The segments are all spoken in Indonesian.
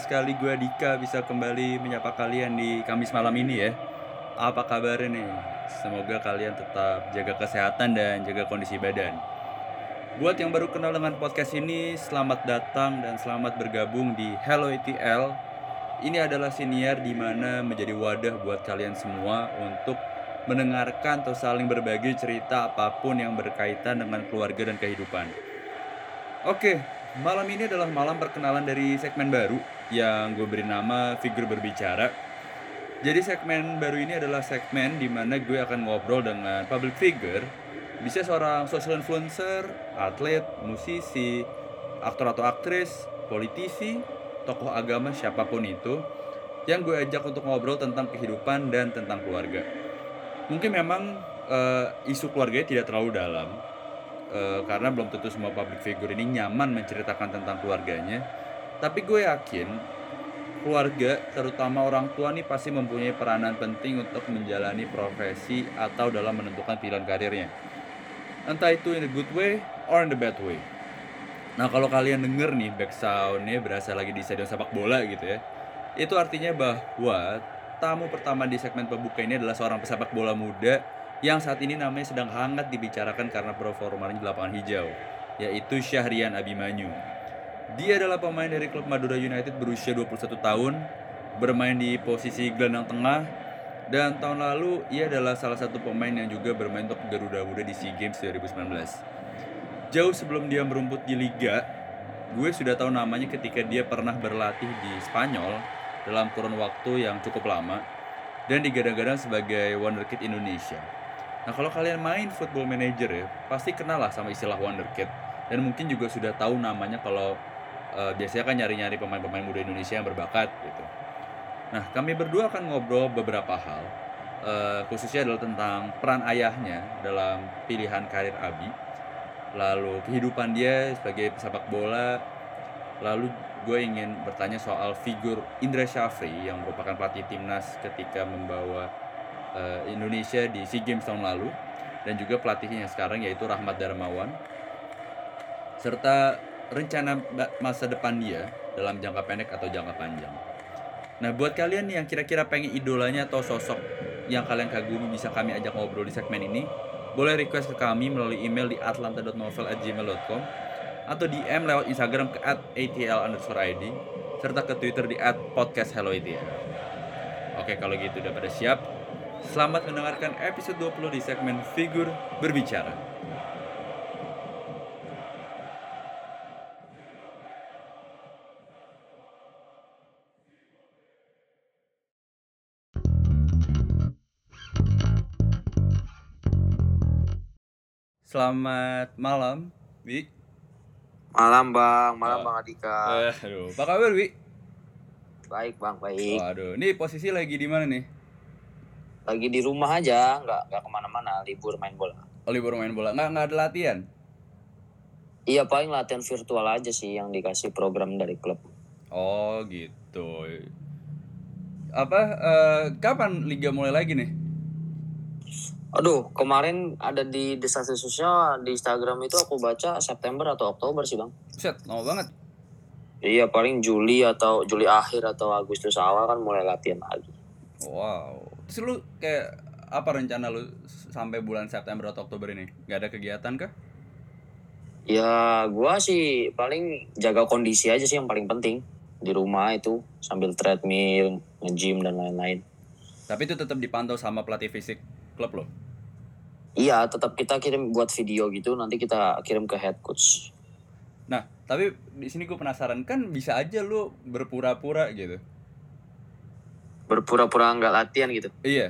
senang sekali gue Dika bisa kembali menyapa kalian di Kamis malam ini ya. Apa kabarnya nih? Semoga kalian tetap jaga kesehatan dan jaga kondisi badan. Buat yang baru kenal dengan podcast ini, selamat datang dan selamat bergabung di Hello ETL. Ini adalah siniar di mana menjadi wadah buat kalian semua untuk mendengarkan atau saling berbagi cerita apa pun yang berkaitan dengan keluarga dan kehidupan. Oke, malam ini adalah malam perkenalan dari segmen baru yang gue beri nama Figur Berbicara. Jadi segmen baru ini adalah segmen di mana gue akan ngobrol dengan public figure, bisa seorang social influencer, atlet, musisi, aktor atau aktris, politisi, tokoh agama siapa pun itu, yang gue ajak untuk ngobrol tentang kehidupan dan tentang keluarga. Mungkin memang eh, isu keluarganya tidak terlalu dalam, Eh, karena belum tentu semua public figure ini nyaman menceritakan tentang keluarganya. Tapi gue yakin keluarga, terutama orang tua nih pasti mempunyai peranan penting untuk menjalani profesi atau dalam menentukan pilihan karirnya. Entah itu in a good way or in the bad way. Nah kalau kalian denger nih back soundnya berasa lagi di stadion sepak bola gitu ya. Itu artinya bahwa tamu pertama di segmen pembuka ini adalah seorang pesepak bola muda yang saat ini namanya sedang hangat dibicarakan karena performanya di lapangan hijau, yaitu Syahrian Abimanyu. Dia adalah pemain dari klub Madura United berusia 21 tahun, bermain di posisi gelandang tengah, dan tahun lalu ia adalah salah satu pemain yang juga bermain untuk Garuda Muda di SEA Games 2019. Jauh sebelum dia merumput di Liga, gue sudah tahu namanya ketika dia pernah berlatih di Spanyol dalam kurun waktu yang cukup lama dan digadang-gadang sebagai wonderkid Indonesia. Nah kalau kalian main Football Manager ya, pasti kenal lah sama istilah wonderkid dan mungkin juga sudah tahu namanya kalau eh, biasanya kan nyari-nyari pemain-pemain muda Indonesia yang berbakat gitu. Nah kami berdua akan ngobrol beberapa hal, eh, khususnya adalah tentang peran ayahnya dalam pilihan karir Abi, lalu kehidupan dia sebagai pesepak bola, lalu gue ingin bertanya soal figur Indra Syafri yang merupakan pelatih timnas ketika membawa eh, Indonesia di SEA Games tahun lalu dan juga pelatihnya sekarang yaitu Rahmat Darmawan serta rencana masa depan dia dalam jangka pendek atau jangka panjang. Nah, buat kalian yang kira-kira pengen idolanya atau sosok yang kalian kagumi bisa kami ajak ngobrol di segmen ini, boleh request ke kami melalui email di atlanta.novel@gmail.com atau DM lewat Instagram ke @atl_id serta ke Twitter di @podcasthelloatl. Oke, kalau gitu udah pada siap. Selamat mendengarkan episode 20 di segmen Figur Berbicara. Selamat malam, Wi. Malam bang, malam Oh. bang Adika. Eh, aduh, apa kabar, Wi? Baik bang, baik. Waduh, ini posisi lagi di mana nih? Lagi di rumah aja, nggak nggak ke mana-mana, libur main bola. Oh, libur main bola. Nggak, nggak ada latihan? Iya paling latihan virtual aja sih yang dikasih program dari klub. Oh, gitu. Apa, eh, kapan Liga mulai lagi nih? Aduh, kemarin ada di desasi sosial di Instagram itu aku baca September atau Oktober sih bang. Set, lama banget. Iya paling Juli atau Juli akhir atau Agustus awal kan mulai latihan lagi. Wow. Terus lu kayak apa rencana lu sampai bulan September atau Oktober ini? Nggak ada kegiatan kah? Ya gua sih paling jaga kondisi aja sih yang paling penting di rumah itu sambil treadmill, nge-gym dan lain-lain. Tapi itu tetap dipantau sama pelatih fisik klub lo. Iya, tetap kita kirim buat video gitu, nanti kita kirim ke head coach. Nah, tapi di sini gue penasaran kan bisa aja lu berpura-pura gitu. Berpura-pura nggak latihan gitu. Iya.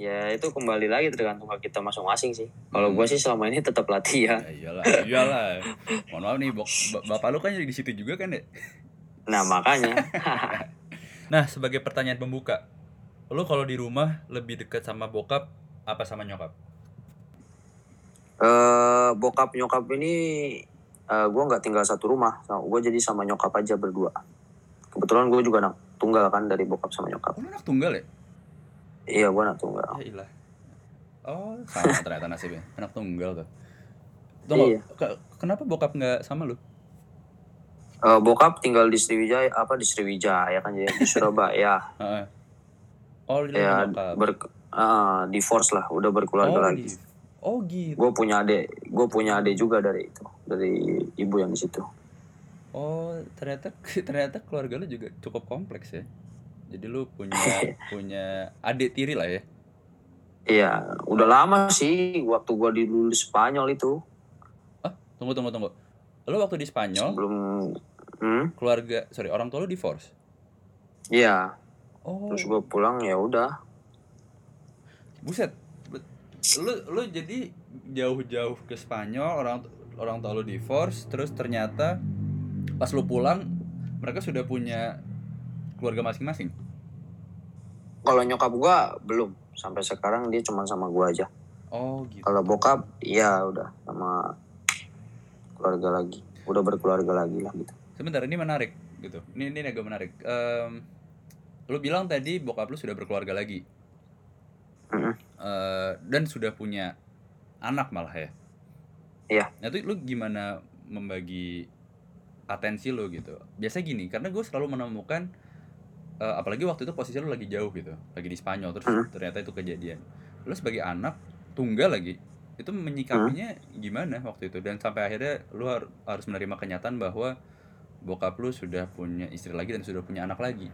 Ya itu kembali lagi tergantung kita masing-masing sih. Kalau Hmm. gua sih selama ini tetap latihan. Ya iyalah, iyalah. Mohon maaf nih, bapak lu kan jadi di situ juga kan ya? Nah makanya, Nah, sebagai pertanyaan pembuka, lu kalau di rumah lebih dekat sama bokap apa sama nyokap? eh bokap nyokap ini eh gua nggak tinggal satu rumah, sama gue jadi sama nyokap aja berdua. Kebetulan gue juga anak tunggal kan dari bokap sama nyokap. Lu anak tunggal ya? Iya gue anak tunggal. Ya ilah. Oh, sama ternyata nasibnya. Anak tunggal tuh. Tunggu, Iya. ke- kenapa bokap nggak sama lu? Eh, bokap tinggal di Sriwijaya apa di Sriwijaya kan jadi di Surabaya. Oh, ya nyokap. ber ah, divorce lah udah berkeluarga oh, lagi oh gitu. gue punya adik gue punya adik juga dari itu dari ibu yang di situ Oh, ternyata ternyata keluarga lu juga cukup kompleks ya. Jadi lu punya punya adik tiri lah ya. iya udah lama sih waktu gue di Spanyol itu Tunggu tunggu tunggu. Lu waktu di Spanyol, sebelum hmm keluarga, sorry, orang tua lu divorce. iya Oh, terus gue pulang ya udah buset. Lu lu jadi jauh-jauh ke Spanyol, orang orang tua lu divorce, terus ternyata pas lu pulang mereka sudah punya keluarga masing-masing. kalau nyokap gue belum sampai sekarang dia cuma sama gue aja Oh, gitu. kalau bokap iya udah sama keluarga lagi udah berkeluarga lagi lah gitu Sebentar, ini menarik gitu. Ini ini agak menarik. Em, lu bilang tadi bokap lu sudah berkeluarga lagi. Eh, dan sudah punya anak malah ya. Iya. Nah itu lu gimana membagi atensi lu gitu? Biasa gini, karena gue selalu menemukan eh, apalagi waktu itu posisi lu lagi jauh gitu, lagi di Spanyol terus Mm. ternyata itu kejadian. Lu sebagai anak tunggal lagi, itu menyikapinya gimana waktu itu dan sampai akhirnya lu har- harus menerima kenyataan bahwa bokap lu sudah punya istri lagi dan sudah punya anak lagi.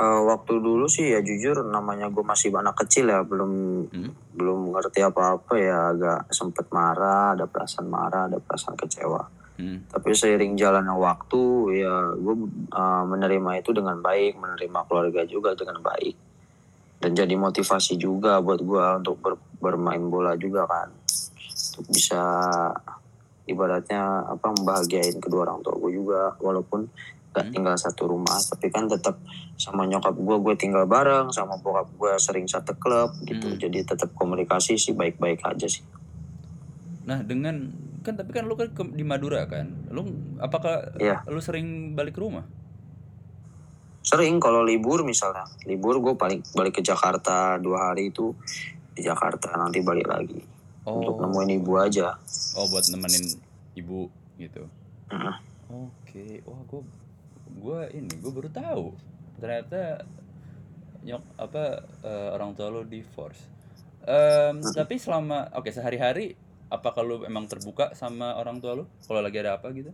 Eh, waktu dulu sih ya jujur namanya gue masih anak kecil ya belum Hmm. belum ngerti apa-apa ya agak sempet marah ada perasaan marah ada perasaan kecewa Hmm. tapi seiring jalannya waktu ya gue eh, menerima itu dengan baik menerima keluarga juga dengan baik dan jadi motivasi juga buat gue untuk ber- bermain bola juga kan untuk bisa ibaratnya apa membahagiain kedua orang tua gue juga walaupun gak Hmm. tinggal satu rumah tapi kan tetap sama nyokap gue gue tinggal bareng sama bokap gue sering satu klub gitu Hmm. jadi tetap komunikasi sih baik-baik aja sih Nah dengan kan tapi kan lu kan ke- di Madura kan, lu apakah Iya. lu sering balik ke rumah? sering kalau libur misalnya libur gue paling balik ke Jakarta dua hari itu di Jakarta nanti balik lagi untuk nemuin ibu aja Oh buat nemenin ibu gitu. Heeh. Oke, wah gue gue ini gue baru tahu ternyata nyok apa eh, orang tua lo divorce. Em, tapi selama oke sehari-hari apa kalau emang terbuka sama orang tua lo kalau lagi ada apa gitu?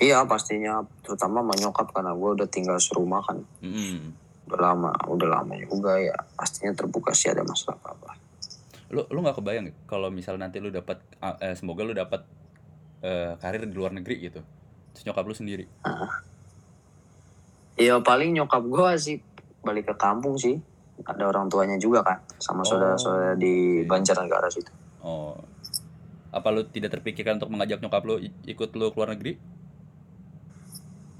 iya pastinya terutama sama nyokap karena gue udah tinggal serumah kan Mm-mm. udah lama udah lama juga ya pastinya terbuka sih ada masalah apa apa Lu lu nggak kebayang ya kalau misal nanti lu dapat eh, semoga lu dapat eh, karir di luar negeri gitu. Terus nyokap lu sendiri. Iya paling nyokap gue sih balik ke kampung sih ada orang tuanya juga kan sama Oh, saudara-saudara di oke. Banjarnegara situ Oh. Apa lu tidak terpikirkan untuk mengajak nyokap lu ikut lu ke luar negeri?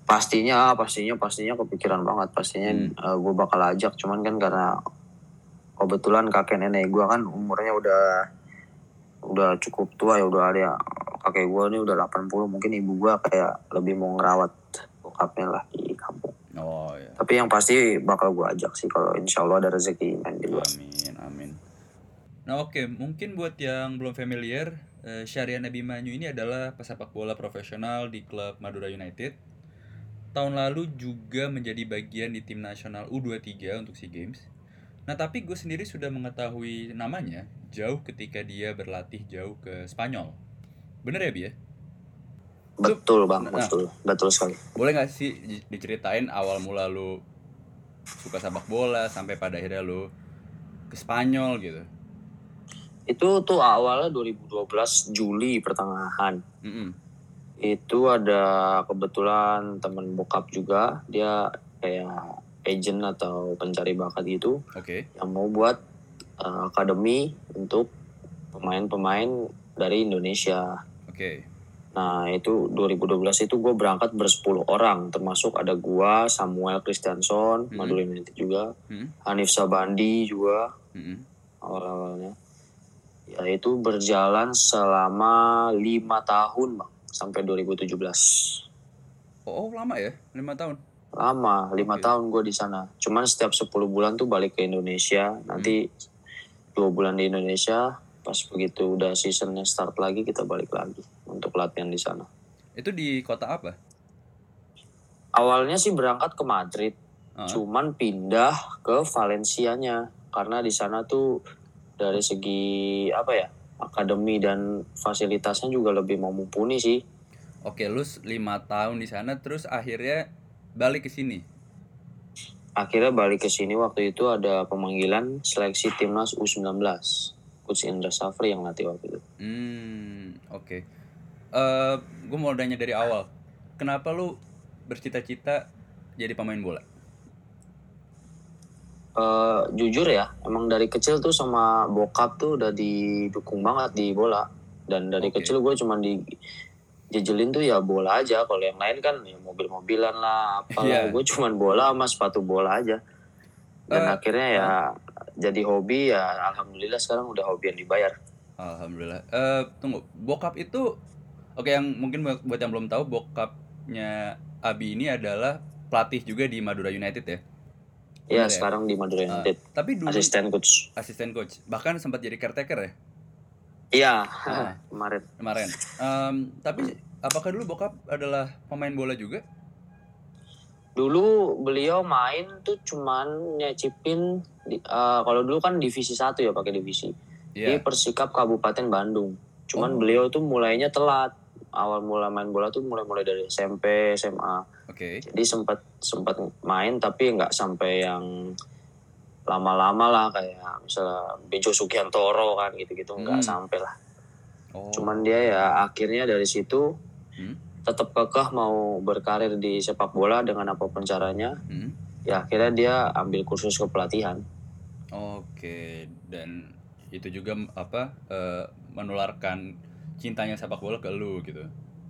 pastinya pastinya pastinya kepikiran banget pastinya Hmm. gue bakal ajak cuman kan karena kebetulan kakek nenek gue kan umurnya udah udah cukup tua ya udah ada kakek gue ini udah 80 mungkin ibu gue kayak lebih mau ngerawat bokapnya lah di kampung Oh ya. tapi yang pasti bakal gue ajak sih kalau insya Allah ada rezeki main di luar Amin, amin. Nah oke, mungkin buat yang belum familiar, eh, Syariana Abimanyu ini adalah pesepak bola profesional di klub Madura United. Tahun lalu juga menjadi bagian di tim nasional U23 untuk SEA Games. Nah tapi gue sendiri sudah mengetahui namanya jauh ketika dia berlatih jauh ke Spanyol. Bener ya Bi ya? betul bang Nah. betul betul sekali Boleh gak sih di- diceritain awal mula lu suka sepak bola sampai pada akhirnya lu ke Spanyol gitu? itu tuh awalnya 2012 Juli pertengahan Mm-mm. itu ada kebetulan temen bokap juga dia kayak agent atau pencari bakat gitu Oke. yang mau buat uh, akademi untuk pemain-pemain dari Indonesia. Oke. Nah itu 2012 itu gue berangkat bersepuluh orang termasuk ada gua Samuel Kristianson, Hmm. Madura United juga, Hmm. Hanif Sabandi juga Mm-mm. awal-awalnya. Ya itu berjalan selama lima tahun bang sampai 2017. Oh, oh, lama ya? Lima tahun. Lama lima Oke. tahun gue di sana cuman setiap 10 bulan tuh balik ke Indonesia nanti dua bulan di Indonesia pas begitu udah seasonnya start lagi kita balik lagi untuk latihan di sana Itu di kota apa? Awalnya sih berangkat ke Madrid, Ah, cuman pindah ke Valencianya karena di sana tuh dari segi apa ya akademi dan fasilitasnya juga lebih mumpuni sih. Oke, lu lima tahun di sana terus akhirnya balik ke sini. Akhirnya balik ke sini waktu itu ada pemanggilan seleksi timnas U19. Coach Indra Safri yang latih waktu itu. Hmm, oke. Eh, gue mau nanya dari awal. Kenapa lu bercita-cita jadi pemain bola? Eh, jujur ya, emang dari kecil tuh sama bokap tuh udah didukung banget di bola. Dan dari Oke. kecil gue cuman di jejelin tuh ya bola aja. Kalau yang lain kan ya mobil-mobilan lah, apalah. Iya. Gue cuman bola sama sepatu bola aja. Dan Eh, akhirnya ya jadi hobi ya. Alhamdulillah sekarang udah hobi yang dibayar. Alhamdulillah. Eh, tunggu, bokap itu oke yang mungkin buat yang belum tahu bokapnya Abi ini adalah pelatih juga di Madura United ya. Ya Bener ya? sekarang di Madura United tapi dulu asisten coach. asisten coach, bahkan sempat jadi caretaker ya Iya Ah. kemarin. kemarin. Em, tapi apakah dulu bokap adalah pemain bola juga? Dulu beliau main tuh cuman nyecipin di- eh, kalau dulu kan divisi satu ya pakai divisi. Di Iya. Persikap Kabupaten Bandung. Cuman Oh. beliau tuh mulainya telat. Awal mula main bola tuh mulai-mulai dari SMP, SMA. Oke. Jadi sempat sempat main tapi nggak sampai yang lama-lama lah kayak misalnya Bejo Sugiantoro kan gitu-gitu nggak Hmm. sampai lah. Oh. Cuman dia ya akhirnya dari situ Hmm. tetap kekeh mau berkarir di sepak bola dengan apa pun caranya. Hmm. Ya akhirnya dia ambil kursus kepelatihan. Oke, dan itu juga apa eh, menularkan cintanya sepak bola ke lu gitu.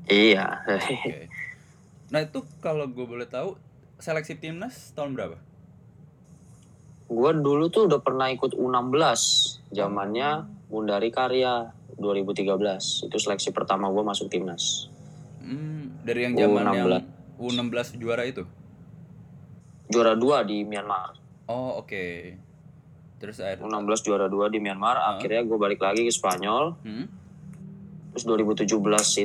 Iya. Oke. Nah itu kalau gue boleh tahu seleksi timnas tahun berapa? Gue dulu tuh udah pernah ikut U16 zamannya Mundari Karya 2013. Itu seleksi pertama gue masuk timnas. Hmm, dari yang zaman yang U16. U16 juara itu. Juara dua di Myanmar. Oh oke. Terus akhir. U16 juara dua di Myanmar. Akhirnya gue balik lagi ke Spanyol. Hmm? Terus 2017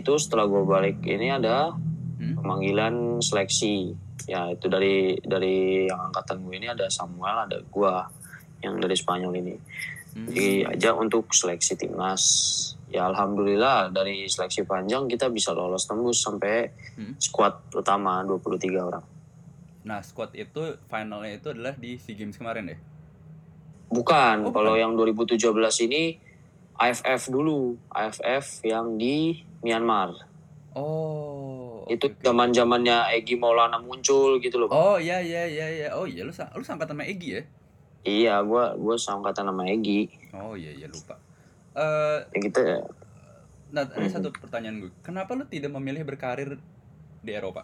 itu setelah gue balik ini ada Hmm? pemanggilan seleksi. Ya itu dari dari yang angkatan gue ini ada Samuel, ada gue yang dari Spanyol ini. Hmm. diajak untuk seleksi timnas. Ya alhamdulillah dari seleksi panjang kita bisa lolos tembus sampai Hmm. skuad utama 23 orang. Nah squad itu finalnya itu adalah di Sea Games kemarin ya. Bukan, Oh, kalau yang 2017 ini AFF dulu, AFF yang di Myanmar. Oh. Itu oke. zaman-zamannya Egi Maulana muncul gitu loh. Oh iya iya iya iya. Oh iya lu lu sangkatan sama Egi ya? Iya, gua gua seangkatan sama Egi. Oh iya iya lupa. Eh Ya gitu ya. nah ada Mhm. satu pertanyaan gue. Kenapa lu tidak memilih berkarir di Eropa?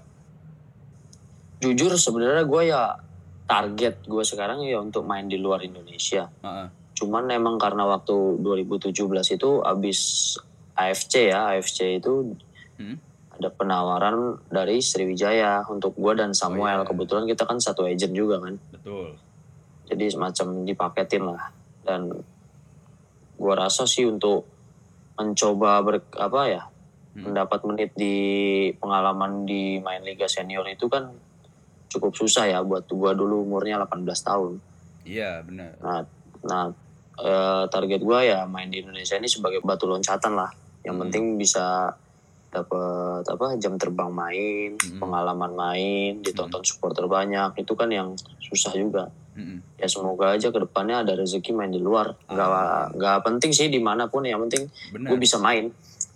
Jujur sebenarnya gue ya target gue sekarang ya untuk main di luar Indonesia. Heeh. Cuman emang karena waktu 2017 itu abis AFC ya, AFC itu Hmm? Ada penawaran dari Sriwijaya untuk gua dan Samuel. Oh, iya. Kebetulan kita kan satu agent juga kan. Betul. Jadi semacam dipaketin lah. Dan gua rasa sih untuk mencoba ber, apa ya, Hmm. mendapat menit di pengalaman di main Liga Senior itu kan cukup susah ya buat gua dulu umurnya 18 tahun. Iya benar. Nah, nah eh, target gua ya main di Indonesia ini sebagai batu loncatan lah. Yang Hmm. penting bisa dapat apa jam terbang main, Hmm. pengalaman main, ditonton supporter banyak. Itu kan yang susah juga. Mm-mm. Ya semoga aja ke depannya ada rezeki main di luar. Gak Ah. nggak penting sih di mana pun. Yang penting gue bisa main.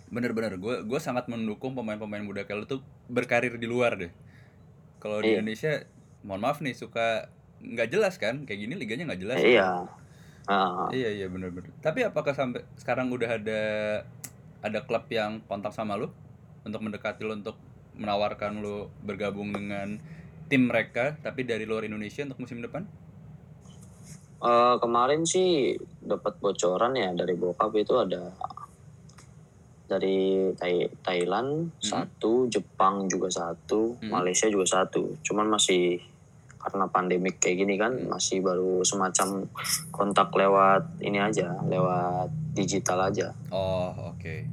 Bener-bener, gue gue sangat mendukung pemain-pemain muda kayak lu tuh berkarir di luar deh. Kalau di Iya. Indonesia, mohon maaf nih suka nggak jelas kan, kayak gini liganya nggak jelas. Iya. Ah, Iya iya bener-bener. Tapi apakah sampai sekarang udah ada ada klub yang kontak sama lu untuk mendekati lu untuk menawarkan lu bergabung dengan tim mereka tapi dari luar Indonesia untuk musim depan? Eh, kemarin sih dapat bocoran ya dari bokap itu ada dari Thai- Thailand satu, Jepang juga satu, Hmm. Malaysia juga satu. Cuman masih karena pandemik kayak gini kan masih baru semacam kontak lewat ini aja, lewat digital aja. Oh oke.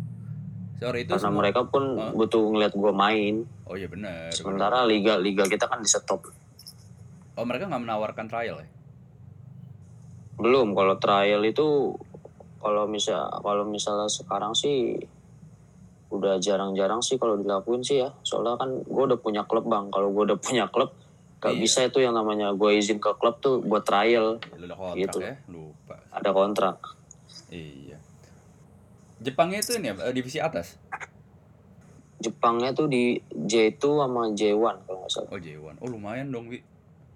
Sore itu karena semua- mereka pun Oh. butuh ngeliat gue main Oh iya benar. sementara liga liga kita kan di stop Oh mereka nggak menawarkan trial ya? belum kalau trial itu kalau misal kalau misalnya sekarang sih udah jarang-jarang sih kalau dilakuin sih ya soalnya kan gue udah punya klub bang kalau gue udah punya klub gak Iya. bisa itu yang namanya gue izin ke klub tuh buat trial Ya, lu udah kontrak Gitu. ya? Lupa. ada kontrak Iya. Jepangnya itu ini ya, eh, divisi atas. Jepangnya tuh di J2 sama J1 kalau nggak salah Oh J1. Oh lumayan dong, Wi.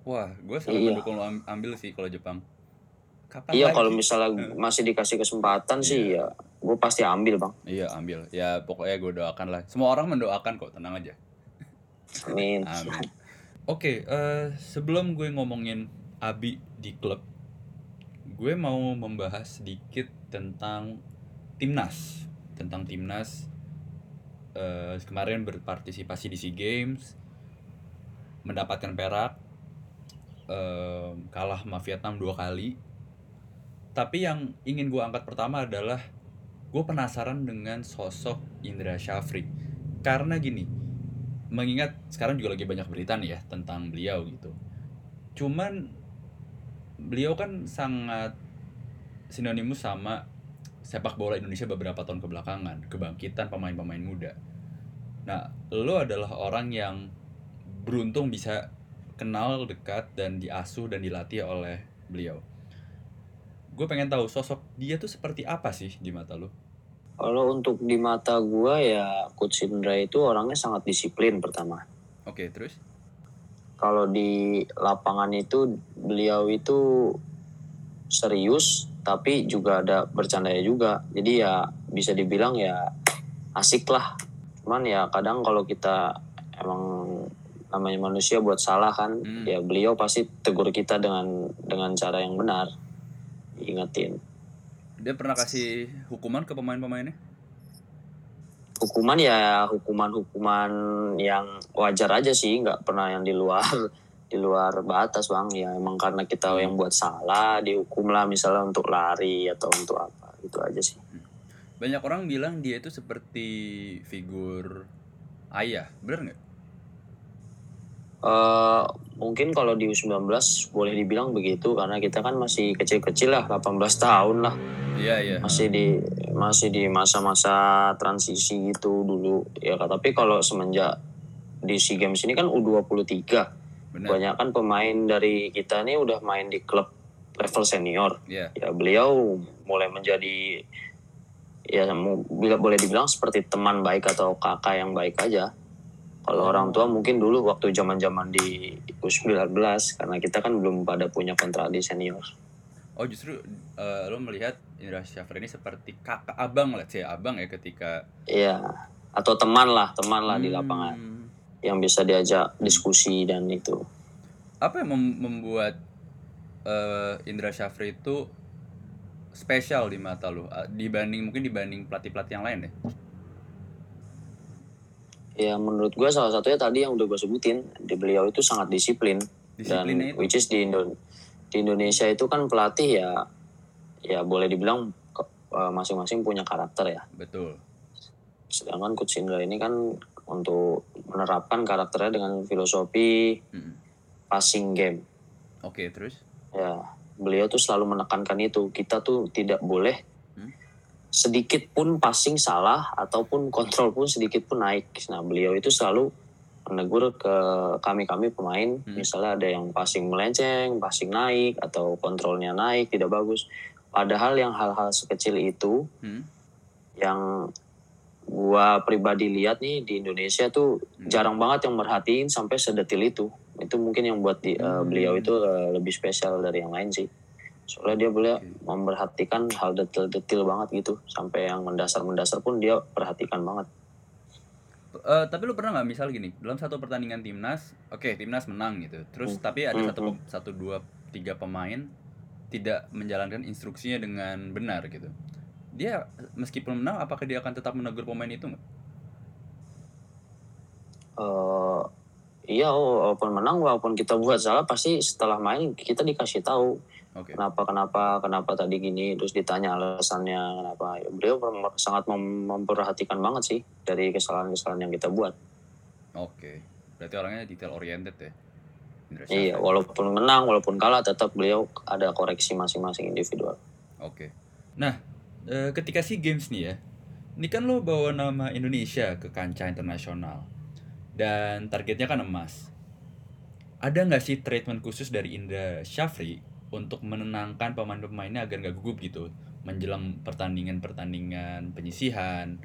Wah, gue sangat Iya. mendukung lo am- ambil sih kalau Jepang. Kapan iya kalau misalnya masih dikasih kesempatan sih ya gue pasti ambil bang Iya ambil. Ya pokoknya gue doakan lah. Semua orang mendoakan kok, tenang aja. amin Amin. Oke, eh, sebelum gue ngomongin Abi di klub, gue mau membahas sedikit tentang timnas, tentang timnas eh, kemarin berpartisipasi di Sea Games, mendapatkan perak, eh, kalah sama Vietnam dua kali. Tapi yang ingin gue angkat pertama adalah gue penasaran dengan sosok Indra Syafri, karena gini, mengingat sekarang juga lagi banyak berita nih ya tentang beliau gitu. Cuman beliau kan sangat sinonimus sama sepak bola Indonesia beberapa tahun kebelakangan, kebangkitan pemain-pemain muda. Nah, lo adalah orang yang beruntung bisa kenal dekat dan diasuh dan dilatih oleh beliau. Gue pengen tahu sosok dia tuh seperti apa sih di mata lo? Kalau untuk di mata gue ya Coach Indra itu orangnya sangat disiplin pertama. Oke, terus? kalau di lapangan itu beliau itu serius tapi juga ada bercandanya juga. Jadi ya bisa dibilang ya asik lah. Cuman ya kadang kalau kita emang namanya manusia buat salah kan Hmm. ya beliau pasti tegur kita dengan dengan cara yang benar. Ingetin Dia pernah kasih hukuman ke pemain-pemainnya? hukuman ya hukuman-hukuman yang wajar aja sih nggak pernah yang di luar di luar batas bang ya emang karena kita yang buat salah dihukum lah misalnya untuk lari atau untuk apa gitu aja sih Banyak orang bilang dia itu seperti figur ayah, bener nggak? Eh mungkin kalau di U19 boleh dibilang begitu karena kita kan masih kecil-kecil lah 18 tahun lah Iya iya. masih di masih di masa-masa transisi gitu dulu ya tapi kalau semenjak di SEA Games ini kan U23 Benar. banyak kan pemain dari kita nih udah main di klub level senior Iya. ya beliau mulai menjadi ya bila boleh dibilang seperti teman baik atau kakak yang baik aja kalau orang tua mungkin dulu waktu zaman zaman di U19 karena kita kan belum pada punya kontrak di senior. Oh justru eh, lo melihat Indra Syafri ini seperti kakak abang lah, sih abang ya ketika Iya atau teman lah teman lah di Hmm, lapangan. Yang bisa diajak diskusi dan itu. Apa yang mem- membuat eh, Indra Syafri itu spesial di mata lo? Eh, dibanding mungkin dibanding pelatih-pelatih yang lain ya? Ya menurut gue salah satunya tadi yang udah gue sebutin di beliau itu sangat disiplin dan Disiplinnya itu. which is di Indo- di Indonesia itu kan pelatih ya ya boleh dibilang eh, masing-masing punya karakter ya Betul. sedangkan Coach Indra ini kan untuk menerapkan karakternya dengan filosofi Mm. passing game Oke terus? ya beliau tuh selalu menekankan itu kita tuh tidak boleh Hmm. Sedikit pun passing salah ataupun kontrol pun sedikit pun naik nah beliau itu selalu menegur ke kami kami pemain Hmm. misalnya ada yang passing melenceng passing naik atau kontrolnya naik tidak bagus padahal yang hal-hal sekecil itu Hmm? yang gua pribadi lihat nih di Indonesia tuh Hmm. jarang banget yang merhatiin sampai sedetil itu itu mungkin yang buat di- eh, Hmm. beliau itu eh, lebih spesial dari yang lain sih soalnya dia boleh Oke. memperhatikan hal detail-detail banget gitu sampai yang mendasar-mendasar pun dia perhatikan banget Eh, tapi lu pernah nggak misal gini dalam satu pertandingan timnas, oke timnas menang gitu, terus Hmm. tapi ada Hmm, satu pem- satu dua tiga pemain tidak menjalankan instruksinya dengan benar gitu. Dia meskipun menang, apakah dia akan tetap menegur pemain itu nggak? Eh, iya walaupun menang walaupun kita buat salah pasti setelah main kita dikasih tahu Oke. kenapa kenapa kenapa tadi gini terus ditanya alasannya kenapa Ya, beliau sangat mem- memperhatikan banget sih dari kesalahan-kesalahan yang kita buat Oke. Berarti orangnya detail oriented ya. Indra iya walaupun menang walaupun kalah tetap beliau ada koreksi masing-masing individual Oke. Nah, eh, ketika SEA Games nih ya, ini kan lo bawa nama Indonesia ke kancah internasional. Dan targetnya kan emas. Ada nggak sih treatment khusus dari Indra Syafri untuk menenangkan pemain-pemainnya agar nggak gugup gitu menjelang pertandingan-pertandingan penyisihan,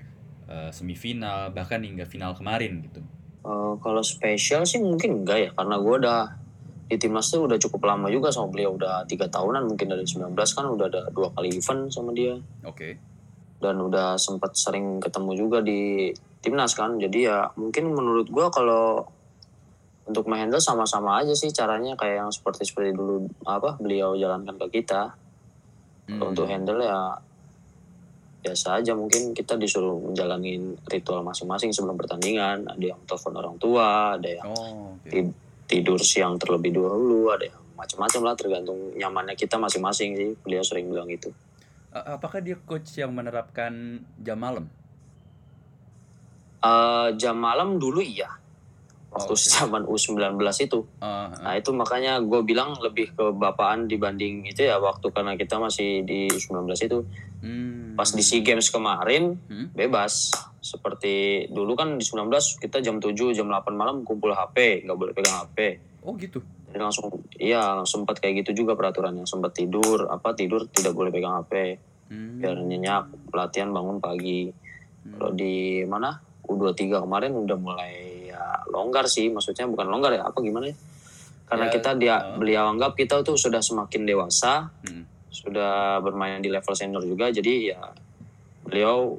eh, semifinal, bahkan hingga final kemarin gitu. Eh, kalau spesial sih mungkin enggak ya karena gue udah di timnas tuh udah cukup lama juga sama beliau udah tiga tahunan mungkin dari 19 kan udah ada dua kali event sama dia Oke. dan udah sempat sering ketemu juga di timnas kan. Jadi ya mungkin menurut gua kalau untuk menghandle sama-sama aja sih caranya. Kayak yang seperti seperti dulu apa beliau jalankan ke kita. Hmm. Untuk handle ya biasa aja. Mungkin kita disuruh menjalanin ritual masing-masing sebelum pertandingan. Ada yang telepon orang tua ada yang Oh, ti- tidur siang terlebih dahulu ada yang macam-macam lah. Tergantung nyamannya kita masing-masing sih. Beliau sering bilang gitu. A- Apakah dia coach yang menerapkan jam malam? Eh, jam malam dulu iya waktu Oke. zaman U19 itu Ah, ah. nah itu makanya gue bilang lebih ke bapaan dibanding itu ya waktu karena kita masih di U19 itu Hmm. pas di SEA Games kemarin Hmm? bebas seperti dulu kan di 19 kita jam 7 jam 8 malam kumpul HP nggak boleh pegang HP Oh gitu. jadi langsung iya sempat kayak gitu juga peraturannya sempat tidur apa tidur tidak boleh pegang HP Hmm. biar nyenyak pelatihan bangun pagi Hmm. kalau di mana U23 kemarin udah mulai ya longgar sih. Maksudnya bukan longgar ya apa gimana ya? Karena Ya, kita dia uh. beliau anggap kita tuh sudah semakin dewasa Hmm. sudah bermain di level senior juga. Jadi ya beliau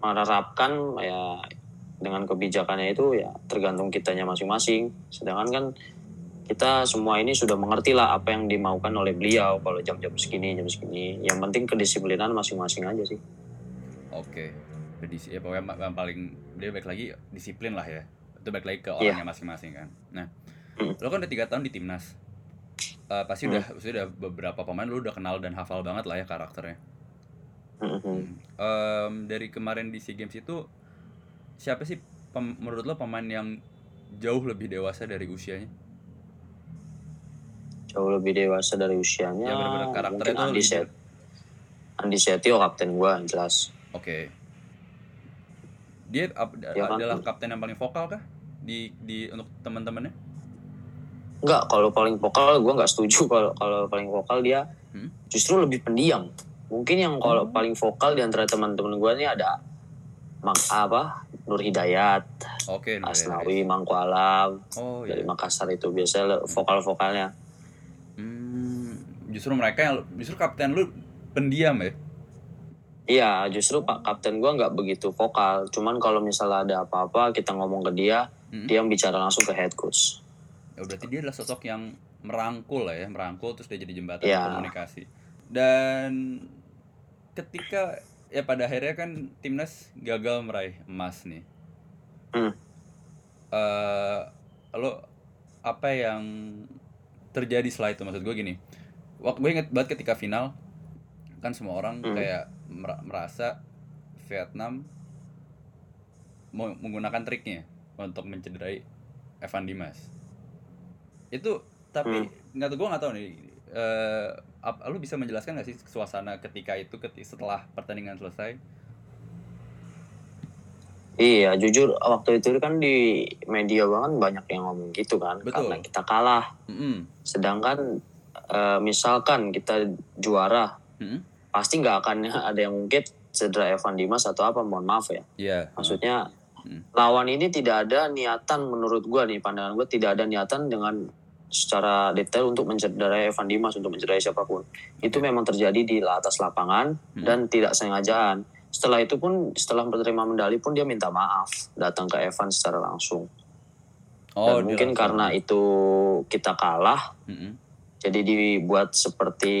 menerapkan ya dengan kebijakannya itu ya tergantung kitanya masing-masing. Sedangkan kan kita semua ini sudah mengerti lah apa yang dimaukan oleh beliau. Kalau jam-jam segini jam segini. Yang penting kedisiplinan masing-masing aja sih. Oke. Berdisi- ya pokoknya yang paling dia baik lagi disiplin lah ya. Itu baik lagi ke Iya. orangnya masing-masing kan. Nah, Hmm. lo kan udah tiga tahun di timnas. Eh, pasti Hmm. udah pasti udah beberapa pemain lo udah kenal dan hafal banget lah ya karakternya. Mhm. Em, dari kemarin di SEA Games itu siapa sih pem- menurut lo pemain yang jauh lebih dewasa dari usianya? jauh lebih dewasa dari usianya Ya, bener-bener karakternya mungkin Andi Set Andi Setio kapten gua jelas Oke. Dia ap- Ya kan? adalah kapten yang paling vokal kah di di untuk teman-temannya? Enggak, kalau paling vokal gue nggak setuju kalau kalau paling vokal dia Hmm? justru lebih pendiam. Mungkin yang kalau Oh. paling vokal di antara teman-teman gue nih ada Mak apa Nur Hidayat, Oke, Nur Asnawi, Mangku Alam Oh dari iya. Makassar itu biasanya vokal-vokalnya. Hmm, justru mereka yang justru kapten lu pendiam ya? Iya, justru Pak Kapten gue nggak begitu vokal. Cuman kalau misalnya ada apa-apa kita ngomong ke dia, Hmm. dia yang bicara langsung ke head coach. Ya berarti dia adalah sosok yang merangkul lah ya, merangkul terus dia jadi jembatan Iya. komunikasi. Dan ketika ya pada akhirnya kan timnas gagal meraih emas nih. Hmm. Eh, lo apa yang terjadi setelah itu maksud gue gini. Waktu gue inget banget ketika final kan semua orang Hmm. kayak merasa Vietnam menggunakan triknya untuk mencederai Evan Dimas. Itu tapi nggak tahu gue nggak tahu nih. eh ap- lu bisa menjelaskan nggak sih suasana ketika itu ketika setelah pertandingan selesai? Iya, jujur waktu itu kan di media banget banyak yang ngomong gitu kan, Betul. karena kita kalah. Mm-mm. Sedangkan eh, misalkan kita juara, Mm-mm. Pasti nggak akan ada yang mungkin cedera Evan Dimas atau apa. Mohon maaf ya. Iya. Maksudnya Hmm. lawan ini tidak ada niatan menurut gua nih pandangan gua tidak ada niatan dengan secara detail untuk mencederai Evan Dimas untuk mencederai siapa pun. Itu memang terjadi di atas lapangan Hmm. dan tidak sengajaan. Setelah itu pun setelah menerima medali pun dia minta maaf datang ke Evan secara langsung. Oh, dan mungkin langsung. karena itu kita kalah Mm-mm. jadi dibuat seperti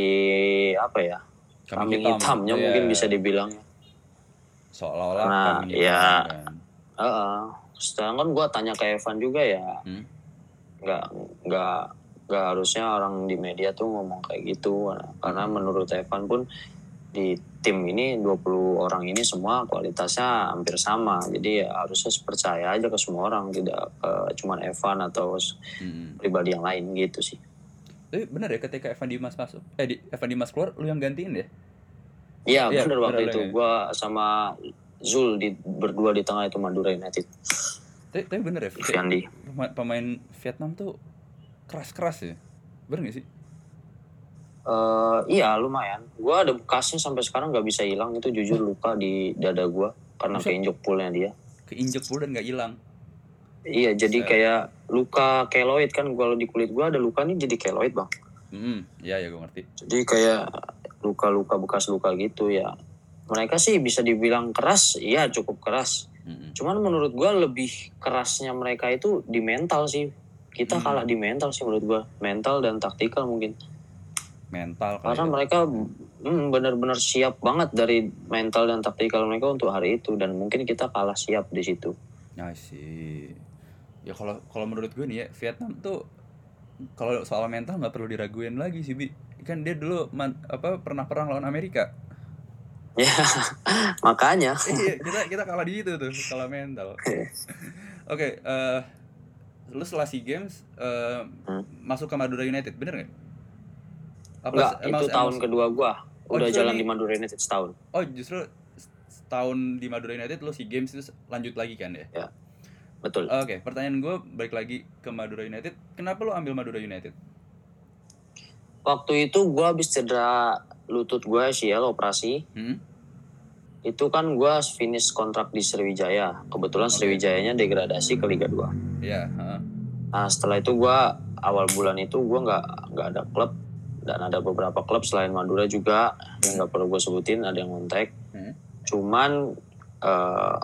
apa ya? Kambing Kambing hitamnya Iya. mungkin bisa dibilang. seolah-olah Nah, ya. hitam, kan. Heeh. sedangkan gue tanya ke Evan juga ya Hmm. nggak nggak nggak harusnya orang di media tuh ngomong kayak gitu karena menurut Evan pun di tim ini 20 orang ini semua kualitasnya hampir sama jadi ya harusnya percaya aja ke semua orang tidak ke cuman Evan atau Mm-mm. pribadi yang lain gitu sih Tapi bener ya ketika Evan Dimas masuk, eh di, Evan Dimas keluar, lu yang gantiin ya? iya Iya, bener waktu bener, itu ya. gue sama Zul di berdua di tengah itu Madura United Tapi, tapi bener ya, pema- pemain Vietnam tuh keras-keras ya? Bener gak sih? Eh, iya lumayan. Gua ada bekasnya sampai sekarang nggak bisa hilang itu jujur luka di dada gua karena keinjek poolnya dia. Keinjek pula dan gak hilang. Iya jadi Buset. kayak luka keloid kan kalau di kulit gua ada luka nih jadi keloid bang. Hmm, ya ya gue ngerti. Jadi kayak luka-luka bekas luka gitu ya. Mereka sih bisa dibilang keras, iya cukup keras. Mm-mm. Cuman menurut gua lebih kerasnya mereka itu di mental sih. Kita Hmm. kalah di mental sih menurut gua. Mental dan taktikal mungkin. Mental Karena ya. mereka hmm, benar-benar siap banget dari mental dan taktikal mereka untuk hari itu dan mungkin kita kalah siap di situ. I see. Ya kalau kalau menurut gue nih ya Vietnam tuh kalau soal mental nggak perlu diraguin lagi sih bi. Kan dia dulu man- apa pernah perang lawan Amerika. Ya, makanya iya kita kita kalah di itu tuh kalah mental. Oke, eh lu setelah SEA Games eh, Hmm. masuk ke Madura United, bener nggak? Apa enggak emang- itu tahun emang- kedua gua Oh, udah jalan ini- di Madura United setahun. Oh justru setahun di Madura United lu SEA Games terus lanjut lagi kan ya? Betul. Oke, pertanyaan gue balik lagi ke Madura United. Kenapa lu ambil Madura United? Waktu itu gua habis cedera lutut gua ACL operasi. Hmm? Itu kan gua finish kontrak di Sriwijaya. Kebetulan Oke. Sriwijayanya degradasi ke Liga 2. Ya, heeh. Nah setelah itu gua awal bulan itu gua nggak nggak ada klub dan ada beberapa klub selain Madura juga yang nggak perlu gue sebutin ada yang kontak. Hmm. Cuman eh,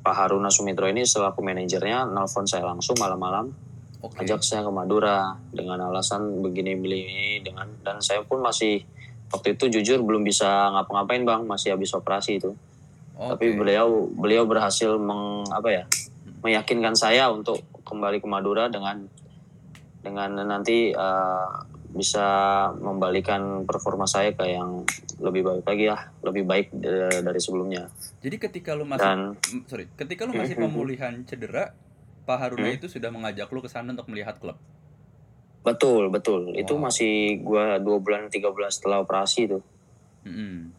Pak Haruna Sumitro ini selaku manajernya nelfon saya langsung malam-malam Oke. ajak saya ke Madura dengan alasan begini begini dengan dan saya pun masih waktu itu jujur belum bisa ngapa-ngapain bang masih habis operasi itu. Tapi Oke. beliau beliau berhasil meng apa ya meyakinkan saya untuk kembali ke Madura dengan dengan nanti eh, bisa membalikan performa saya ke yang lebih baik lagi ya lebih baik eh, dari sebelumnya Jadi ketika lu masih dan sorry, ketika lu masih Mhm. pemulihan cedera, Pak Haruna Hmm. itu sudah mengajak lu ke sana untuk melihat klub. betul betul itu Wow. masih gua dua bulan tiga bulan setelah operasi itu Mm-mm.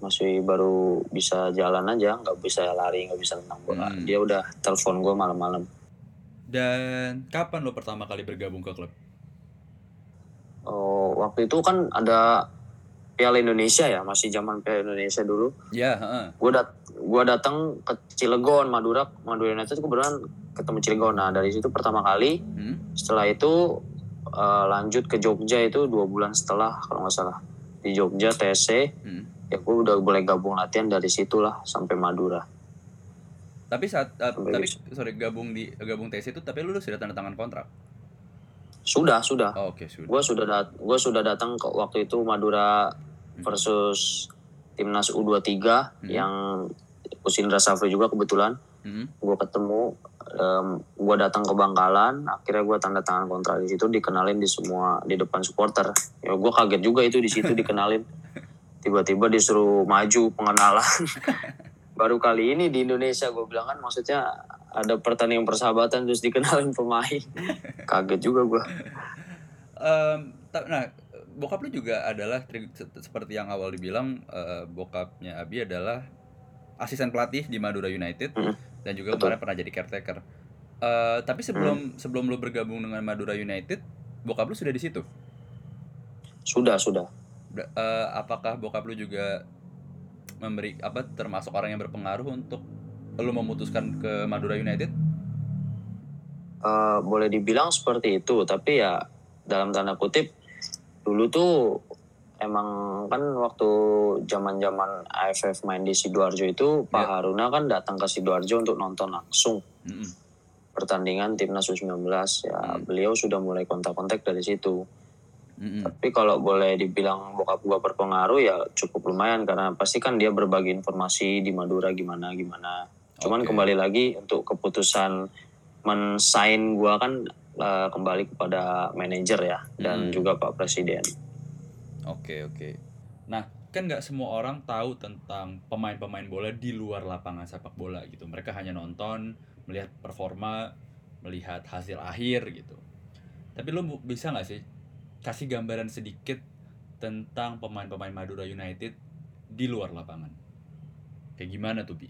masih baru bisa jalan aja nggak bisa lari nggak bisa renang bola Hmm. dia udah telepon gua malam-malam Dan kapan lu pertama kali bergabung ke klub? Oh waktu itu kan ada Piala Indonesia ya masih zaman Piala Indonesia dulu Ya, heeh. gue dat gua datang ke Cilegon Madura Madura United kebetulan ketemu Cilegon nah dari situ pertama kali Hmm? setelah itu eh, lanjut ke Jogja itu dua bulan setelah kalau nggak salah di Jogja TSC Hmm. ya gue udah boleh gabung latihan dari situlah sampai Madura Tapi saat uh, Sampai tapi sorry gabung di gabung TS itu tapi lu sudah tanda tangan kontrak. Sudah sudah Oh, Oke, sudah. gue sudah dat gua sudah datang ke waktu itu Madura versus timnas U23 Hmm. yang Kusindra Safri juga kebetulan Hmm. gue ketemu gue datang ke Bangkalan akhirnya gue tanda tangan kontrak di situ dikenalin di semua di depan supporter ya gue kaget juga itu di situ dikenalin tiba-tiba disuruh maju pengenalan baru kali ini di Indonesia gue bilang kan maksudnya ada pertandingan persahabatan terus dikenalin pemain kaget juga gue ta- nah, bokap lu juga adalah seperti yang awal dibilang eh, bokapnya Abi adalah asisten pelatih di Madura United Mm, dan juga betul. kemarin pernah jadi caretaker. Eh, tapi sebelum sebelum lu bergabung dengan Madura United, bokap lu sudah di situ. sudah sudah eh, apakah bokap lu juga memberi apa termasuk orang yang berpengaruh untuk lu memutuskan ke Madura United? Eh, boleh dibilang seperti itu tapi ya dalam tanda kutip dulu tuh emang kan waktu zaman zaman AFF main di sidoarjo itu Pak Ya. Haruna kan datang ke sidoarjo untuk nonton langsung Mm-mm. pertandingan timnas U19 ya Hmm. beliau sudah mulai kontak-kontak dari situ Mm-mm. tapi kalau boleh dibilang bokap gua berpengaruh ya cukup lumayan karena pasti kan dia berbagi informasi di Madura gimana gimana Cuman Oke. kembali lagi untuk keputusan mensign gua kan eh, kembali kepada manajer ya dan Hmm. juga Pak Presiden. Oke oke. Nah kan nggak semua orang tahu tentang pemain-pemain bola di luar lapangan sepak bola gitu. Mereka hanya nonton, melihat performa, melihat hasil akhir gitu. Tapi lu bu- bisa nggak sih kasih gambaran sedikit tentang pemain-pemain Madura United di luar lapangan? Kayak gimana tuh Bi?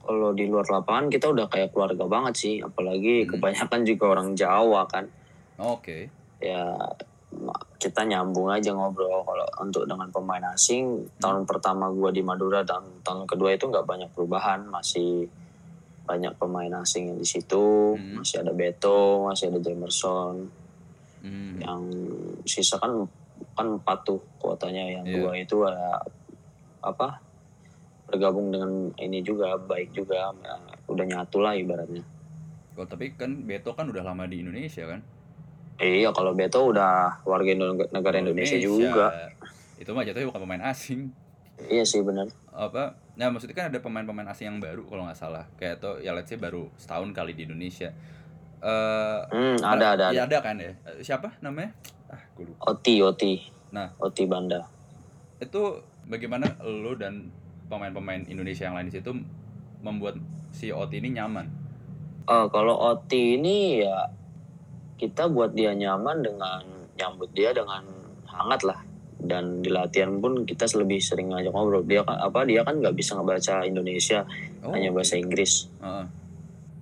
Kalau di luar lapangan kita udah kayak keluarga banget sih, apalagi Hmm. kebanyakan juga orang Jawa kan. Oke. Ya ma- kita nyambung aja ngobrol kalau untuk dengan pemain asing tahun pertama gua di Madura dan tahun kedua itu nggak banyak perubahan masih banyak pemain asing yang di situ Hmm. masih ada Beto masih ada Jamerson Hmm. yang sisa kan kan empat tuh kuotanya yang Iya. dua itu ada apa bergabung dengan ini juga baik juga ya, udah nyatu lah ibaratnya Oh, tapi kan Beto kan udah lama di Indonesia kan? Iya kalau Beto udah warga negara Indonesia, juga Itu mah jatuhnya bukan pemain asing. iya sih benar apa nah maksudnya kan ada pemain-pemain asing yang baru kalau nggak salah kayak tuh ya let's say baru setahun kali di Indonesia eh hmm, ada ada ya ada. ada kan ya? Siapa namanya? Ah gue lupa. Oti Oti. Nah. Oti Banda. Itu bagaimana lo dan pemain-pemain Indonesia yang lain di situ membuat si Oti ini nyaman? Oh, kalau Oti ini ya kita buat dia nyaman dengan nyambut dia dengan hangat lah. Dan di latihan pun kita lebih sering ngajak ngobrol. Dia kan apa dia kan nggak bisa ngebaca Indonesia oh. hanya bahasa Inggris. Heeh.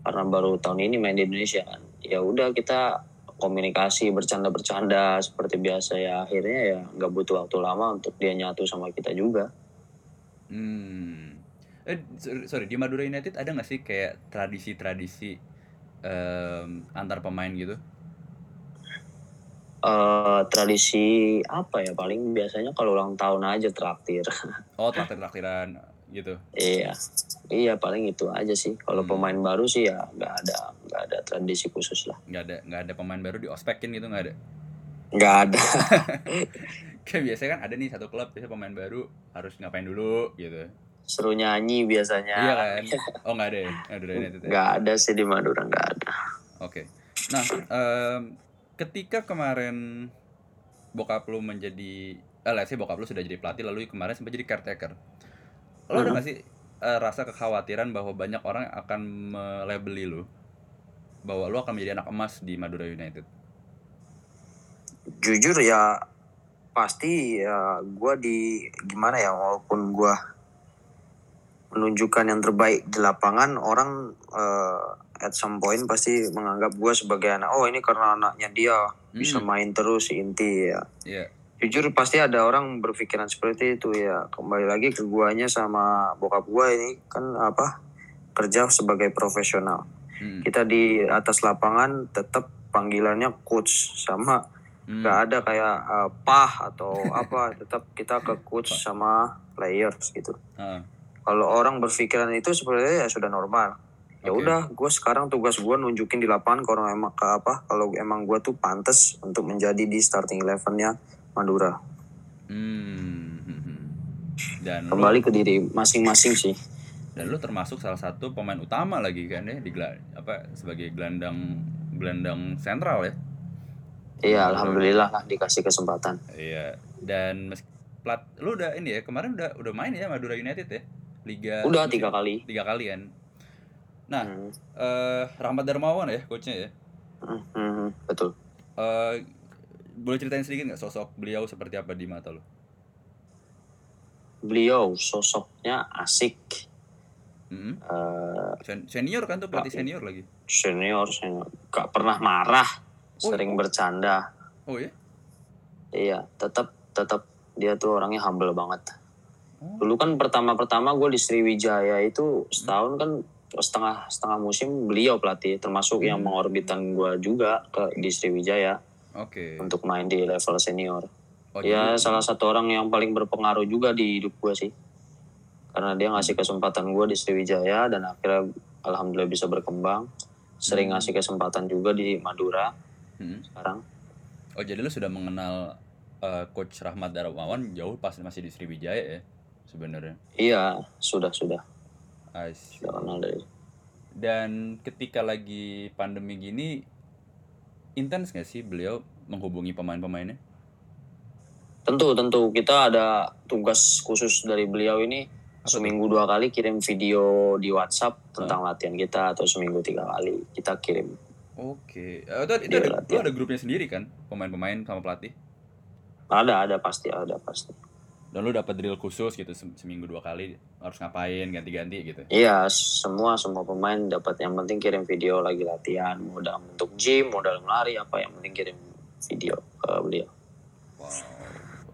Karena baru tahun ini main di Indonesia kan. Ya udah kita komunikasi bercanda-bercanda seperti biasa ya. Akhirnya ya nggak butuh waktu lama untuk dia nyatu sama kita juga. Hmm. Eh sorry, di Madura United ada nggak sih kayak tradisi-tradisi em, antar pemain gitu? Eh tradisi apa ya? Paling biasanya kalau ulang tahun aja traktir. Oh traktir-traktiran gitu. Iya, iya paling itu aja sih. Kalau Hmm. pemain baru sih ya nggak ada nggak ada tradisi khusus lah. nggak ada nggak ada pemain baru di ospekin gitu nggak ada Nggak ada. kayak biasanya kan ada nih satu klub biasa pemain baru harus ngapain dulu gitu Seru nyanyi biasanya. iya kan oh nggak ada ya Madura United ya? Nggak ada sih di Madura nggak ada. oke nah em, ketika kemarin bokap lu menjadi eh say bokap lu sudah jadi pelatih lalu kemarin sempat jadi caretaker lo ada sih eh, rasa kekhawatiran bahwa banyak orang akan melabeli lu. Bahwa lu akan menjadi anak emas di Madura United. Jujur ya pasti ya gue di gimana ya walaupun gue menunjukkan yang terbaik di lapangan orang eh, at some point pasti menganggap gue sebagai anak oh ini karena anaknya dia bisa Hmm. main terus inti ya. Iya jujur pasti ada orang berpikiran seperti itu ya. Kembali lagi ke guanya sama bokap gua ini kan apa kerja sebagai profesional. Hmm. kita di atas lapangan tetap panggilannya coach sama Hmm. nggak ada kayak uh, pah atau apa tetap kita ke coach sama players gitu. Ah, kalau orang berpikiran itu sebenarnya ya sudah normal. Ya udah gue sekarang tugas gue nunjukin di lapangan kalau emang ke apa kalau emang gue tuh pantas untuk menjadi di starting elevennya Madura. Hmm. hmm, hmm. dan lu kembali ke diri masing-masing sih. Dan lu termasuk salah satu pemain utama lagi kan ya di apa sebagai gelandang gelandang sentral ya. Iya alhamdulillah lah dikasih kesempatan. Iya dan mes- plat lu udah ini ya kemarin udah udah main ya Madura United ya? Liga udah tiga kali. tiga kali kan? Nah. Hmm, eh Rahmat Darmawan ya coachnya ya? Hmm, hmm, betul. Eh boleh ceritain sedikit nggak sosok beliau seperti apa di mata lu beliau sosoknya asik. Eh, Sen- senior kan tuh pelatih senior lagi? Senior saya gak pernah marah Oh, sering oh. bercanda. Oh ya iya tetap tetap dia tuh orangnya humble banget. Oh. dulu kan pertama-pertama gue di Sriwijaya itu setahun kan setengah setengah musim beliau pelatih termasuk yang Hmm. mengorbitan gue juga ke di Sriwijaya oke. Untuk main di level senior. Oh, ya jadi- salah satu orang yang paling berpengaruh juga di hidup gue sih. Karena dia ngasih kesempatan gue di Sriwijaya dan akhirnya alhamdulillah bisa berkembang. Sering Hmm. ngasih kesempatan juga di Madura Mm-mm. sekarang. Oh jadi lu sudah mengenal eh, coach Rahmat Darmawan jauh pas masih di Sriwijaya ya sebenarnya? Iya sudah sudah. Sudah kenal dari Dan ketika lagi pandemi gini, intens nggak sih beliau menghubungi pemain-pemainnya? Tentu, tentu kita ada tugas khusus dari beliau ini Apa seminggu dua kali kirim video di WhatsApp tentang latihan kita atau seminggu tiga kali kita kirim. Oke, Eh, itu, itu Iya, ada, ada grupnya sendiri kan, pemain-pemain sama pelatih. Ada, ada pasti, ada pasti. Dan lu dapat drill khusus gitu sem- seminggu dua kali harus ngapain ganti-ganti gitu. Iya, semua semua pemain dapat yang penting kirim video lagi latihan, mau dalam bentuk gym, mau dalam lari apa yang penting kirim video ke beliau. Wow,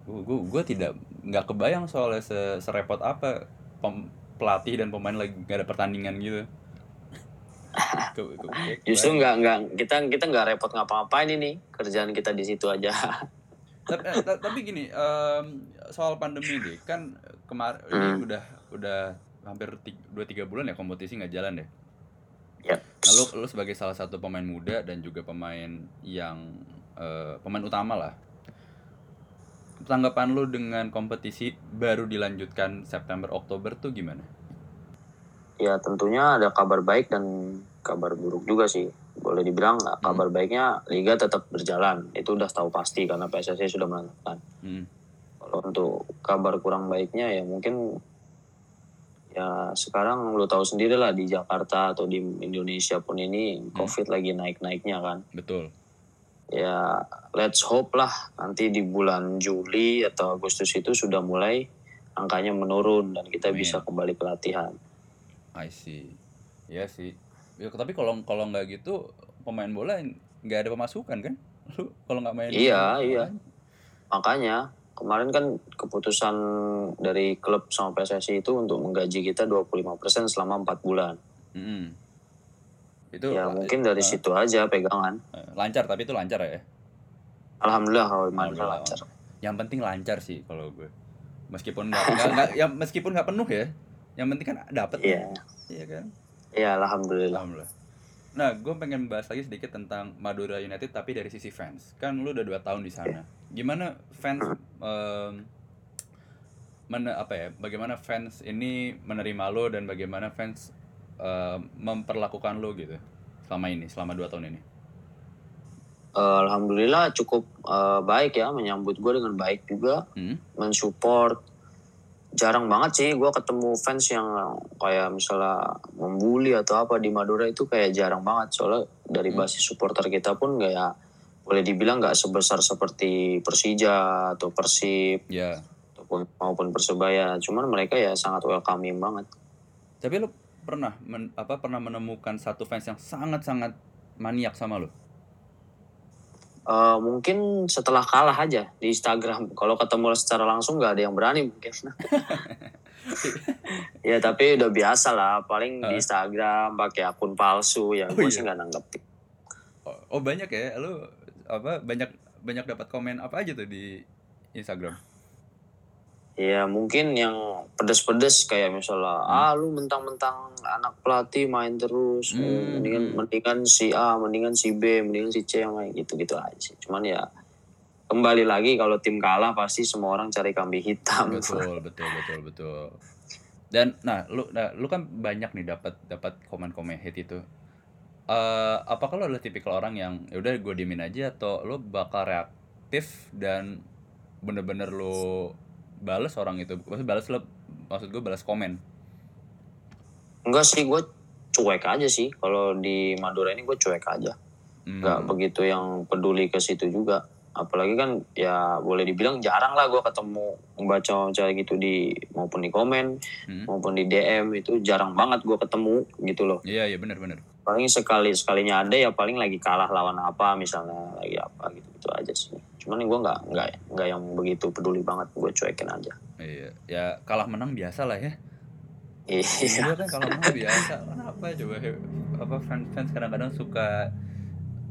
gua, gua, gua tidak nggak kebayang soalnya se- serepot apa pem- pelatih dan pemain lagi nggak ada pertandingan gitu. Ke- ke- ke- Justru nggak nggak kita kita nggak repot ngapa-ngapain ini kerjaan kita di situ aja. tapi, eh, ta- tapi gini em, soal pandemi deh kan kemarin ini Hmm. udah udah hampir dua tiga bulan ya kompetisi nggak jalan deh. Ya. Nah, lu, lu sebagai salah satu pemain muda dan juga pemain yang eh, pemain utama lah. Tanggapan lu dengan kompetisi baru dilanjutkan September Oktober tuh gimana? Ya tentunya ada kabar baik dan kabar buruk juga sih. Boleh dibilang nggak Hmm. kabar baiknya liga tetap berjalan. Itu udah tahu pasti karena PSSI sudah menentukan. Hmm. Kalau untuk kabar kurang baiknya ya mungkin ya sekarang lu tahu sendiri lah di Jakarta atau di Indonesia pun ini COVID lagi naik-naiknya kan. Betul. Ya let's hope lah nanti di bulan Juli atau Agustus itu sudah mulai angkanya menurun dan kita Amin. bisa kembali ke latihan. I see. Iya sih. Ya, tapi kalau kalau nggak gitu pemain bola nggak ada pemasukan kan? Lu kalau nggak main Iya, iya. Makanya kemarin kan keputusan dari klub sama PSSI itu untuk menggaji kita 25% selama 4 bulan. Mm-mm. Itu Ya la- mungkin dari eh, situ aja pegangan. eh, lancar tapi itu lancar ya. Alhamdulillah kalau Alhamdulillah. lancar. Yang penting lancar sih kalau gue. Meskipun nggak ya meskipun nggak penuh ya. Yang penting kan dapat. Iya, Iya kan? Iya alhamdulillah. Alhamdulillah. Nah, gue pengen bahas lagi sedikit tentang Madura United tapi dari sisi fans. Kan lu udah dua tahun di sana. Gimana fans em, mana apa ya? Bagaimana fans ini menerima lo dan bagaimana fans em, memperlakukan lo gitu selama ini, selama dua tahun ini? Eh, Alhamdulillah cukup eh, baik ya menyambut gue dengan baik juga, Hmm? mensupport. Jarang banget sih gue ketemu fans yang kayak misalnya membuli atau apa di Madura itu kayak jarang banget soalnya dari Hmm. basis supporter kita pun nggak ya boleh dibilang nggak sebesar seperti Persija atau Persib Ya. ataupun maupun Persebaya. Cuman mereka ya sangat welcoming banget. Tapi lo pernah men- apa pernah menemukan satu fans yang sangat-sangat maniak sama lo? Eh, mungkin setelah kalah aja di Instagram. Kalau ketemu secara langsung nggak ada yang berani mungkin. ya tapi udah biasa lah. Paling di Heeh. Instagram pakai akun palsu ya. Oh, gue iya. sih nggak nanggepin. Oh, oh, banyak ya, lo apa banyak banyak dapat komen apa aja tuh di Instagram? Ya mungkin yang pedes-pedes kayak misalnya ah lu mentang-mentang anak pelatih main terus Hmm. mendingan mendingan si A mendingan si B mendingan si C yang main gitu-gitu aja sih. Cuman ya kembali lagi kalau tim kalah pasti semua orang cari kambing hitam. betul betul betul betul dan nah lu nah, lu kan banyak nih dapat dapat komen-komen hate itu eh apakah lo adalah tipikal orang yang ya udah gue diemin aja atau lo bakal reaktif dan bener-bener lo balas orang itu maksud balas lo maksud gue balas komen Enggak sih, gue cuek aja sih. Kalau di Madura ini gue cuek aja. Hmm, Nggak begitu yang peduli ke situ juga. Apalagi kan ya boleh dibilang jarang lah gue ketemu membaca cara gitu di maupun di komen hmm. maupun di DM itu jarang banget gue ketemu gitu loh. iya iya bener-bener Paling sekali sekalinya ada ya paling lagi kalah lawan apa misalnya lagi apa gitu gitu aja sih. Cuman gue nggak nggak nggak yang begitu peduli banget gue cuekin aja. iya ya kalah menang biasa lah ya Iya. Iya kan kalau menang biasa kenapa coba apa fans fans kadang-kadang suka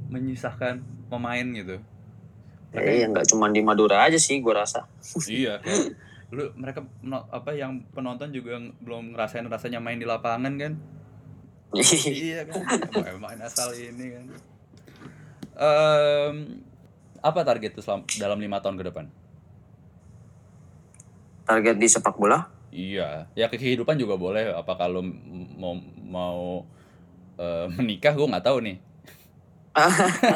menyisahkan pemain gitu Iya nggak cuma di Madura aja sih gue rasa. iya kayak lu mereka apa yang penonton juga ng- belum ngerasain rasanya main di lapangan kan iya kan Emang main asal ini kan Em, apa target tuh selam- dalam lima tahun ke depan Target di sepak bola Iya, ya ke kehidupan juga boleh. Apa kalau mau mau eh, menikah gue nggak tahu nih.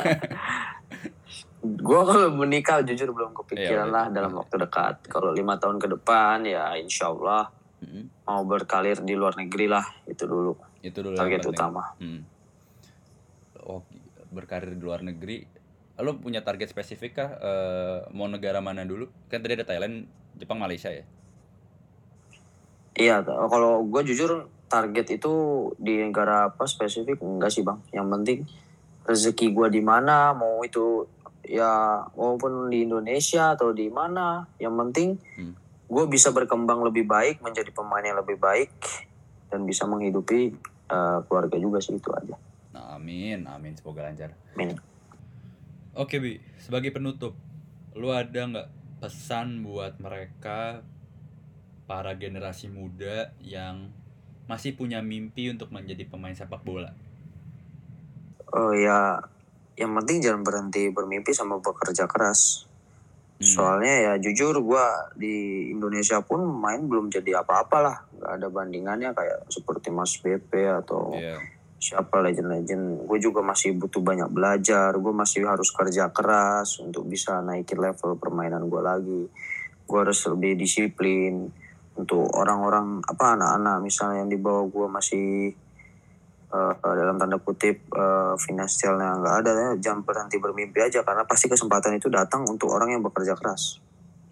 Gue kalau menikah jujur belum Iya, kepikiran udah. lah dalam waktu dekat. Kalau lima tahun ke depan ya insya Allah Mm-mm. mau berkarir di luar negeri lah itu dulu Itu dulu target utama. Hmm. Oh, berkarir di luar negeri. Lo punya target spesifik kah? Eh, mau negara mana dulu? Kan tadi ada Thailand, Jepang, Malaysia ya. Iya, kalau gue jujur target itu di negara apa spesifik enggak sih bang. Yang penting rezeki gue di mana, mau itu ya maupun di Indonesia atau di mana, yang penting Hmm. gue bisa berkembang lebih baik, menjadi pemain yang lebih baik dan bisa menghidupi eh, keluarga juga sih itu aja. Nah, amin, amin. Semoga lancar. Amin. Oke, Bi. Sebagai penutup, lu ada nggak pesan buat mereka para generasi muda yang masih punya mimpi untuk menjadi pemain sepak bola? Oh ya, yang penting jangan berhenti bermimpi sama bekerja keras. Hmm. Soalnya ya jujur gua di Indonesia pun main belum jadi apa-apa lah. Gak ada bandingannya kayak seperti Mas BP atau Iya. Siapa legend-legend. Gue juga masih butuh banyak belajar. Gue masih harus kerja keras untuk bisa naikin level permainan gue lagi. Gue harus lebih disiplin. Untuk orang-orang apa anak-anak misalnya yang di bawah gue masih eh, dalam tanda kutip eh, finansialnya nggak ada ya jangan berhenti bermimpi aja karena pasti kesempatan itu datang untuk orang yang bekerja keras.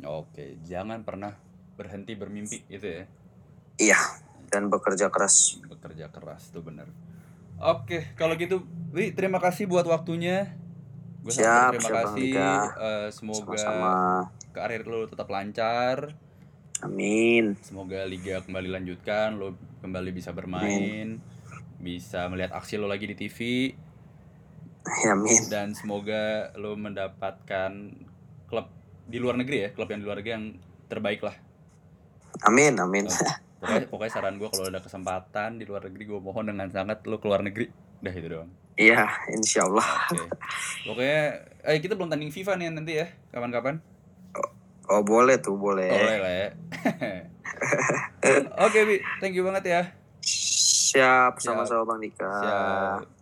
Oke, jangan pernah berhenti bermimpi itu ya. Iya dan bekerja keras. Bekerja keras tuh bener. Oke, kalau gitu, Wi, terima kasih buat waktunya. Gue Siap, terima siap, kasih. Eh, semoga Sama-sama. karir lo tetap lancar. Amin. Semoga liga kembali lanjutkan, lo kembali bisa bermain, bisa melihat aksi lo lagi di TV, Amin. dan semoga lo mendapatkan klub di luar negeri ya, klub yang di luar negeri yang terbaik lah. Amin. Amin. Pokoknya, pokoknya saran gue kalau ada kesempatan di luar negeri, gue mohon dengan sangat lo keluar negeri. Udah itu doang. Iya, insya Allah. Oke. Pokoknya, eh kita belum tanding FIFA nih nanti ya, kapan-kapan. Oh boleh tuh boleh. Boleh lah ya. Oke, Bi. Thank you banget ya. Siap sama-sama Bang Dika. Siap.